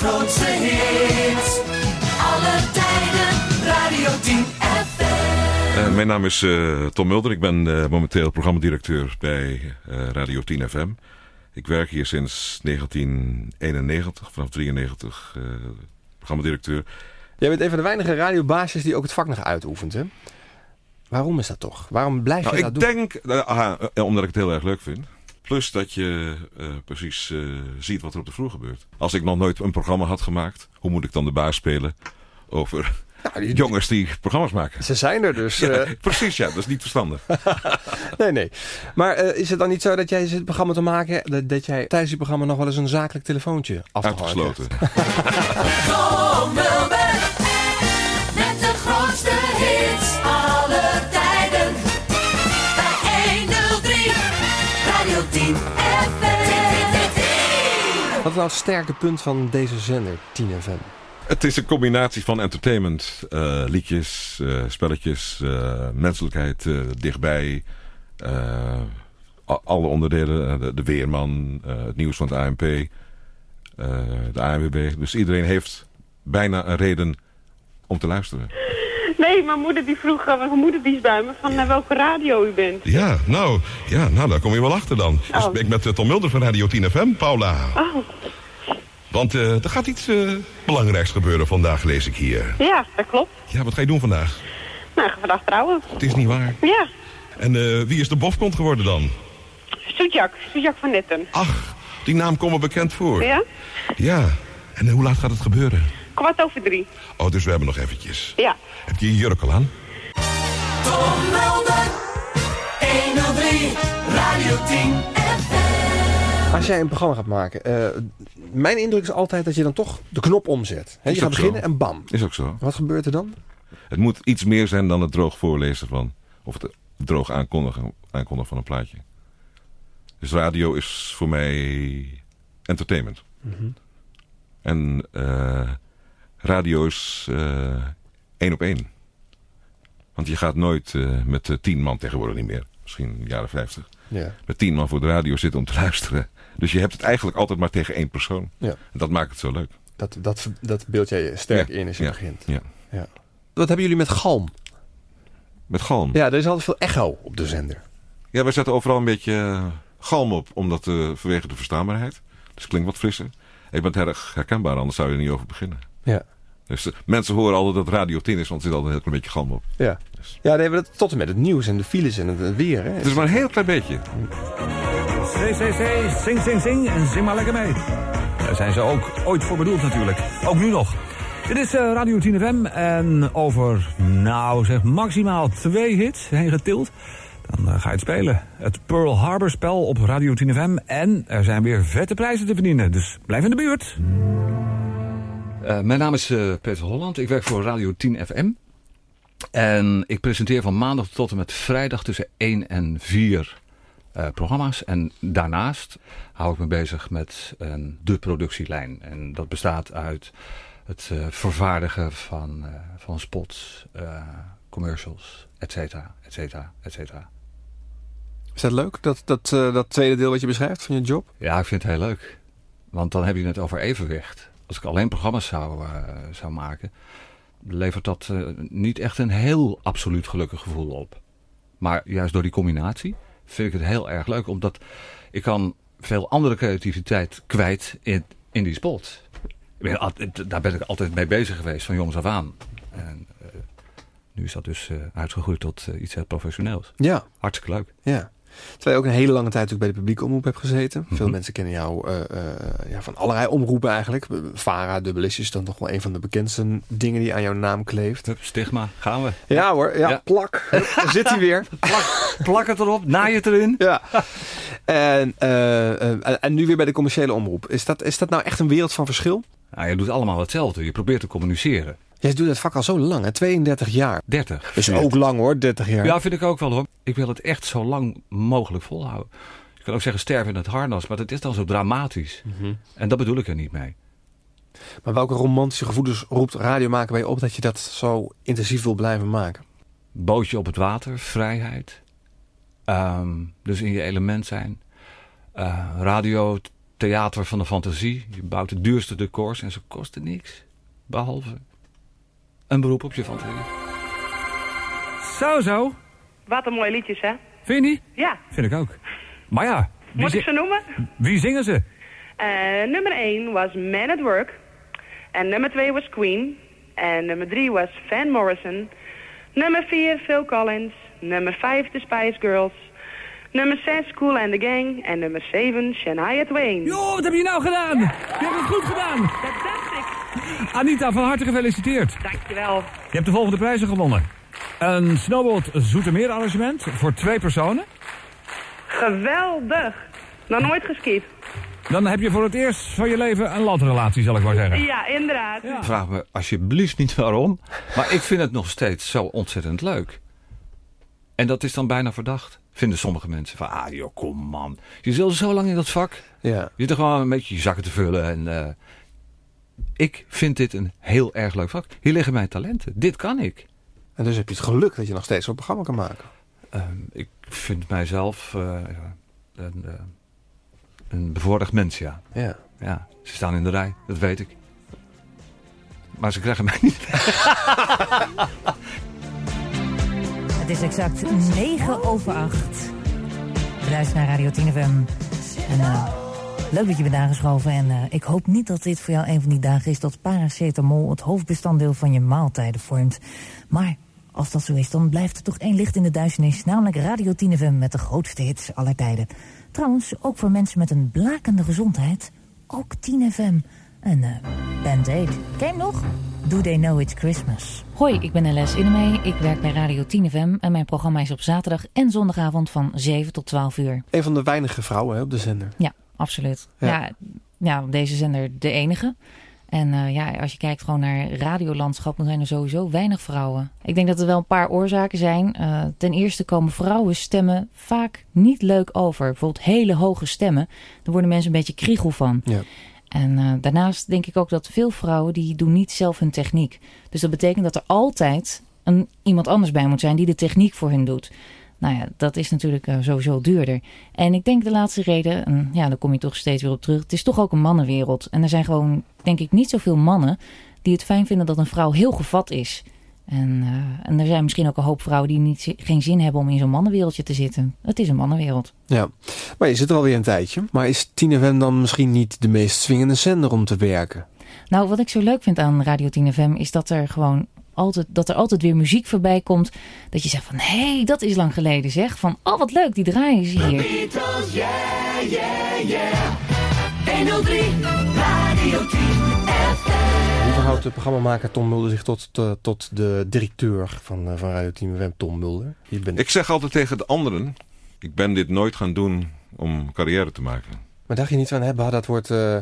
grootste hits. Alle tijden, Radio 10 FM. Eh, mijn naam is eh, Tom Mulder. Ik ben eh, momenteel programmadirecteur bij eh, Radio 10 FM. Ik werk hier sinds 1991, vanaf 93 eh programmadirecteur. Jij bent een van de weinige radiobaasjes die ook het vak nog uitoefent, hè? Waarom is dat toch? Waarom blijf je Nou, dat ik doen? denk, aha, eh, omdat ik het heel erg leuk vind. Plus dat je eh, precies eh, ziet wat er op de vloer gebeurt. Als ik nog nooit een programma had gemaakt, hoe moet ik dan de baas spelen over Nou, die- jongens die programma's maken? Ze zijn er dus. Ja, eh, precies, ja, dat is niet verstandig. nee, nee. Maar eh, is het dan niet zo dat jij zit het programma te maken... Dat, dat jij tijdens je programma nog wel eens een zakelijk telefoontje af nou het sterke punt van deze zender, 10 FM? Het is een combinatie van entertainment, eh, liedjes, eh, spelletjes, eh, menselijkheid eh, dichtbij. eh, alle onderdelen, de, de weerman, eh, het nieuws van het ANP, eh, de ANWB. Dus iedereen heeft bijna een reden om te luisteren. Nee, mijn moeder die vroeg, mijn moeder die is bij me, van naar welke radio u bent. Ja, nou, ja, nou, daar kom je wel achter dan. Ik Oh. spreek met eh, Tom Mulder van Radio 10 FM, Paula. Oh, Want eh, er gaat iets eh, belangrijks gebeuren vandaag, lees ik hier. ja, dat klopt. Ja, wat ga je doen vandaag? Nou, ik ga vandaag trouwen. Het is niet waar. Ja, En eh, wie is de bofkont geworden dan? Soetjak, Soetjak van Netten. Ach, die naam komt me bekend voor. Ja? Ja. En hoe laat gaat het gebeuren? Kwart over drie. Oh, dus we hebben nog eventjes. Ja. Heb je je jurk al aan? Tom Mulder. 103. Radio 10 FM. Als jij een programma gaat maken... eh, mijn indruk is altijd dat je dan toch de knop omzet. Is je gaat zo. beginnen en bam. Is ook zo. Wat gebeurt er dan? Het moet iets meer zijn dan het droog voorlezen van, of het droog aankondigen, aankondigen van een plaatje. Dus radio is voor mij entertainment. En eh, radio is eh, één op één. Want je gaat nooit met tien man tegenwoordig niet meer. Misschien in de jaren 50. Ja. Met tien man voor de radio zitten om te luisteren. Dus je hebt het eigenlijk altijd maar tegen één persoon. Ja. En dat maakt het zo leuk. Dat, dat, dat beeld jij sterk Ja, in als je ja, begint. Ja. Ja. Wat hebben jullie met galm? Met galm. Ja, er is altijd veel echo op de zender. Ja, wij zetten overal een beetje eh, galm op, omdat eh, vanwege de verstaanbaarheid. Dus het klinkt wat frisser. Ik ben het erg herkenbaar, anders zou je er niet over beginnen. Ja. Dus eh, mensen horen altijd dat Radio 10 is, want er zit altijd een heel klein beetje galm op. Ja. Ja, dan hebben we dat tot en met het nieuws en de files en het, het weer. Hè? Het is maar een heel klein beetje. CCC, sing, sing, sing en zing maar lekker mee. Daar zijn ze ook ooit voor bedoeld natuurlijk. Ook nu nog. Dit is eh, Radio 10 FM en over, nou zeg, maximaal twee hits heen getild. Dan eh, ga je het spelen. Het Pearl Harbor spel op Radio 10 FM. En er zijn weer vette prijzen te verdienen, dus blijf in de buurt. Eh, mijn naam is eh, Peter Holland. Ik werk voor Radio 10 FM. En ik presenteer van maandag tot en met vrijdag tussen 1 en 4 eh, programma's. En daarnaast hou ik me bezig met de productielijn. En dat bestaat uit het vervaardigen van, van spots, commercials, et cetera, et cetera, et cetera. Is dat leuk, dat, dat, dat tweede deel wat je beschrijft van je job? Ja, ik vind het heel leuk. Want dan heb je het over evenwicht. Als ik alleen programma's zou, eh, zou maken, levert dat eh, niet echt een heel absoluut gelukkig gevoel op. Maar juist door die combinatie vind ik het heel erg leuk. Omdat ik kan veel andere creativiteit kwijt in, in die spot. Ik ben daar ben ik altijd mee bezig geweest, van jongs af aan. En eh, nu is dat dus uitgegroeid tot iets heel professioneels. Ja. Hartstikke leuk. Ja. Terwijl je ook een hele lange tijd ook bij de publieke omroep hebt gezeten. Veel Mhm. mensen kennen jou eh, eh, ja, van allerlei omroepen eigenlijk. VARA, Dubbelist is dan toch wel een van de bekendste dingen die aan jouw naam kleeft. Hup, stigma, gaan we. Ja hoor, ja, Ja. plak. Hup, Daar zit hij weer. Plak, plak het erop, naai het erin. Ja. En, eh, eh, en nu weer bij de commerciële omroep. Is dat, is dat nou echt een wereld van verschil? Nou, je doet allemaal hetzelfde. Je probeert te communiceren. Jij doet het vak al zo lang, hè? 32 jaar. 30. Dus ook lang hoor, 30 jaar. Ja, vind ik ook wel hoor. Ik wil het echt zo lang mogelijk volhouden. Je kan ook zeggen sterven in het harnas, maar dat is dan zo dramatisch. Mhm. En dat bedoel ik er niet mee. Maar welke romantische gevoelens roept radio maken bij je op dat je dat zo intensief wil blijven maken? Bootje op het water, vrijheid. Ehm, dus in je element zijn. Eh, radio theater van de fantasie. Je bouwt de duurste decors en ze kosten niks. Behalve een beroep op je fantasie. Zo, zo. Wat een mooie liedjes, hè? Vind je niet? Ja. Vind ik ook. Maar ja, wie, Moet ik ze noemen? wie zingen ze? Eh, nummer 1 was Man at Work. En nummer 2 was Queen. En nummer 3 was Van Morrison. Nummer 4 Phil Collins. Nummer 5 The Spice Girls. Nummer 6 Cool and the Gang. En nummer 7 Shania Twain. Jo, wat heb je nou gedaan? Je hebt het goed gedaan. Dat. Anita, van harte gefeliciteerd. Dankjewel. Je hebt de volgende prijzen gewonnen. Een Snowboard Zoetermeer arrangement voor twee personen. Geweldig. Nog nooit geskiet. Dan heb je voor het eerst van je leven een landrelatie, zal ik maar zeggen. Ja, inderdaad. Ja. Vraag me alsjeblieft niet waarom. Maar ik vind het nog steeds zo ontzettend leuk. En dat is dan bijna verdacht. Vinden sommige mensen van, ah joh, kom man. Je zit al zo lang in dat vak. Ja. Je zit er gewoon een beetje je zakken te vullen. En, eh, ik vind dit een heel erg leuk vak. Hier liggen mijn talenten. Dit kan ik. En dus heb je het geluk dat je nog steeds zo'n programma kan maken. Ehm, ik vind mijzelf eh, een, eh, een bevoorrecht mens, ja. Ja. ja. Ze staan in de rij, dat weet ik. Maar ze krijgen mij niet. Het is exact 9 over 8. We luisteren naar Radio 10 FM. En eh, leuk dat je bent aangeschoven. En eh, ik hoop niet dat dit voor jou een van die dagen is dat paracetamol het hoofdbestanddeel van je maaltijden vormt. Maar als dat zo is, dan blijft er toch één licht in de duisternis. Namelijk Radio 10 FM met de grootste hits aller tijden. Trouwens, ook voor mensen met een blakende gezondheid. Ook 10 FM. En eh Band Aid. Ken je hem nog? Do They Know It's Christmas? Hoi, ik ben LS Innemee. Ik werk bij Radio 10 FM en mijn programma is op zaterdag en zondagavond van 7 tot 12 uur. Een van de weinige vrouwen hè, op de zender. Ja, absoluut. Ja. Ja, deze zender de enige. En eh, ja, als je kijkt gewoon naar radiolandschap, dan zijn er sowieso weinig vrouwen. Ik denk dat er wel een paar oorzaken zijn. Eh, ten eerste komen vrouwenstemmen vaak niet leuk over. Bijvoorbeeld hele hoge stemmen. Daar worden mensen een beetje kriegel van. Ja. En eh, daarnaast denk ik ook dat veel vrouwen die doen niet zelf hun techniek. Dus dat betekent dat er altijd een, iemand anders bij moet zijn die de techniek voor hun doet. Nou ja, dat is natuurlijk eh, sowieso duurder. En ik denk de laatste reden, en ja, daar kom je toch steeds weer op terug. Het is toch ook een mannenwereld. En er zijn gewoon, denk ik, niet zoveel mannen die het fijn vinden dat een vrouw heel gevat is. En, eh, en er zijn misschien ook een hoop vrouwen die niet, geen zin hebben om in zo'n mannenwereldje te zitten. Het is een mannenwereld. Ja. Maar je zit er alweer een tijdje. Maar is 10 FM dan misschien niet de meest swingende zender om te werken? Nou, wat ik zo leuk vind aan Radio 10 FM is dat er gewoon altijd, dat er altijd weer muziek voorbij komt. Dat je zegt van, hé, hey, dat is lang geleden zeg. Van, oh wat leuk, die draaien ze hier. Beatles, yeah, yeah, yeah. 103 Radio 10 FM. Hoe verhoudt de programmamaker Tom Mulder zich tot, tot, tot de directeur van, eh, van Radio 10 FM, Tom Mulder? Je bent... Ik zeg altijd tegen de anderen, ik ben dit nooit gaan doen om carrière te maken. Maar dacht je niet van, hè, bah, dat wordt, eh,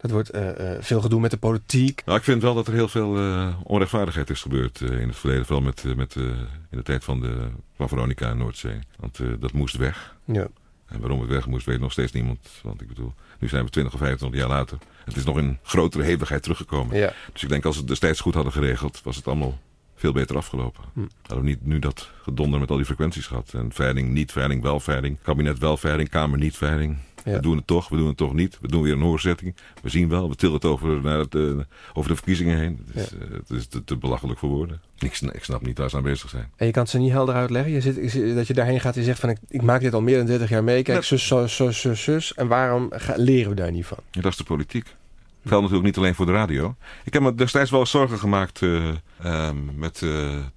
dat wordt eh, veel gedoe met de politiek. Nou, ik vind wel dat er heel veel eh, onrechtvaardigheid is gebeurd in het verleden. Vooral met, met, in de tijd van, de, van Veronica en Noordzee. Want dat moest weg. Ja. En waarom het weg moest, weet nog steeds niemand. Want ik bedoel, nu zijn we 20 of 25 jaar later. Het is nog in grotere hevigheid teruggekomen. Ja. Dus ik denk als we het destijds goed hadden geregeld, was het allemaal veel beter afgelopen. Hm. Hadden we niet nu dat gedonder met al die frequenties gehad. En veiling, niet veiling, wel veiling. Kabinet wel veiling, Kamer niet veiling. We doen het toch, we doen het toch niet. We doen weer een hoorzetting. We zien wel, we tillen het over, naar het, eh, over de verkiezingen heen. Het is, eh, het is te, te belachelijk voor woorden. Ik, sna- ik snap niet waar ze aan bezig zijn. En je kan het ze niet helder uitleggen. Je zit, dat je daarheen gaat en zegt van, ik, ik maak dit al meer dan 30 jaar mee. Kijk, Nee. zus, zus, zus, zus, zus. En waarom ga- leren we daar niet van? Ja, dat is de politiek. Geldt natuurlijk niet alleen voor de radio. Ik heb me destijds wel zorgen gemaakt eh, ehm, met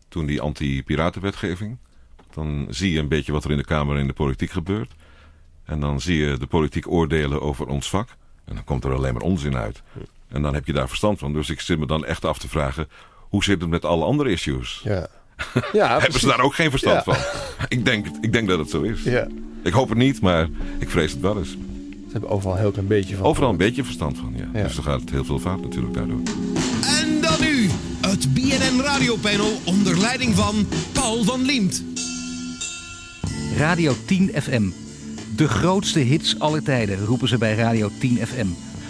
toen die anti-piratenwetgeving. Dan zie je een beetje wat er in de Kamer en in de politiek gebeurt. En dan zie je de politiek oordelen over ons vak. En dan komt er alleen maar onzin uit. En dan heb je daar verstand van. Dus ik zit me dan echt af te vragen... hoe zit het met alle andere issues? Ja. Ja, Hebben precies. ze daar ook geen verstand Ja. van? Ik denk, ik denk dat het zo is. Ja. Ik hoop het niet, maar ik vrees het wel eens. Ze hebben overal een heel klein beetje van. Overal een beetje verstand van, ja. Ja. Dus dan gaat het heel veel fout natuurlijk daardoor. En dan nu het BNN Radiopanel onder leiding van Paul van Liemt. Radio 10 FM. De grootste hits aller tijden, roepen ze bij Radio 10 FM.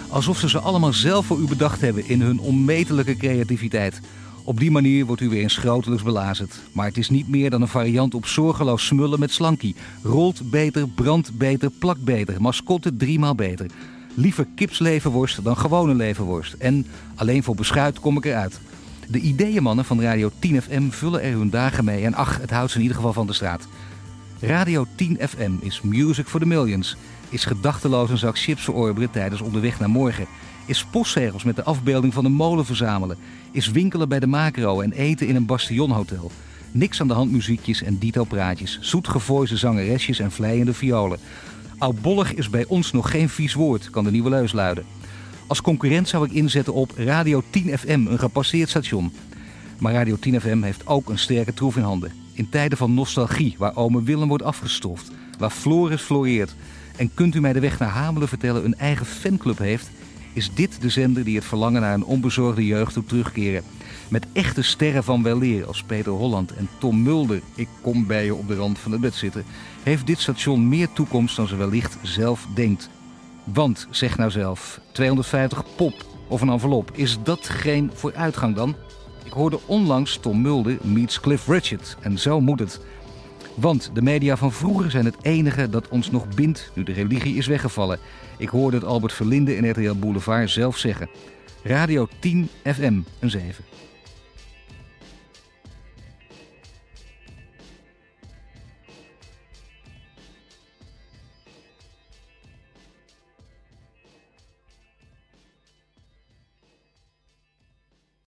Alsof ze ze allemaal zelf voor u bedacht hebben in hun onmetelijke creativiteit. Op die manier wordt u weer eens grotelijks belazerd. Maar het is niet meer dan een variant op zorgeloos smullen met slankie. Rolt beter, brandt beter, plakt beter, mascotte driemaal beter. Liever kipsleverworst dan gewone leverworst. En alleen voor beschuit kom ik eruit. De ideeënmannen van Radio 10 FM vullen er hun dagen mee. En ach, het houdt ze in ieder geval van de straat. Radio 10 FM is music for the millions. Is gedachteloos een zak chips verorberen tijdens onderweg naar morgen. Is postzegels met de afbeelding van de molen verzamelen. Is winkelen bij de macro en eten in een bastionhotel. Niks aan de hand muziekjes en dito praatjes. Zoetgevoiste zangeresjes en vleiende violen. Oudbollig is bij ons nog geen vies woord, kan de nieuwe leus luiden. Als concurrent zou ik inzetten op Radio 10 FM, een gepasseerd station. Maar Radio 10 FM heeft ook een sterke troef in handen. In tijden van nostalgie, waar ome Willem wordt afgestoft, waar Floris floreert. En kunt u mij de weg naar Hamelen vertellen een eigen fanclub heeft, is dit de zender die het verlangen naar een onbezorgde jeugd doet terugkeren. Met echte sterren van weleer als Peter Holland en Tom Mulder, ik kom bij je op de rand van het bed zitten, heeft dit station meer toekomst dan ze wellicht zelf denkt. Want, zeg nou zelf, 250 pop of een envelop, is dat geen vooruitgang dan? Ik hoorde onlangs Tom Mulder meets Cliff Richard en zo moet het. Want de media van vroeger zijn het enige dat ons nog bindt nu de religie is weggevallen. Ik hoorde het Albert Verlinde in RTL Boulevard zelf zeggen. Radio 10 FM, een 7.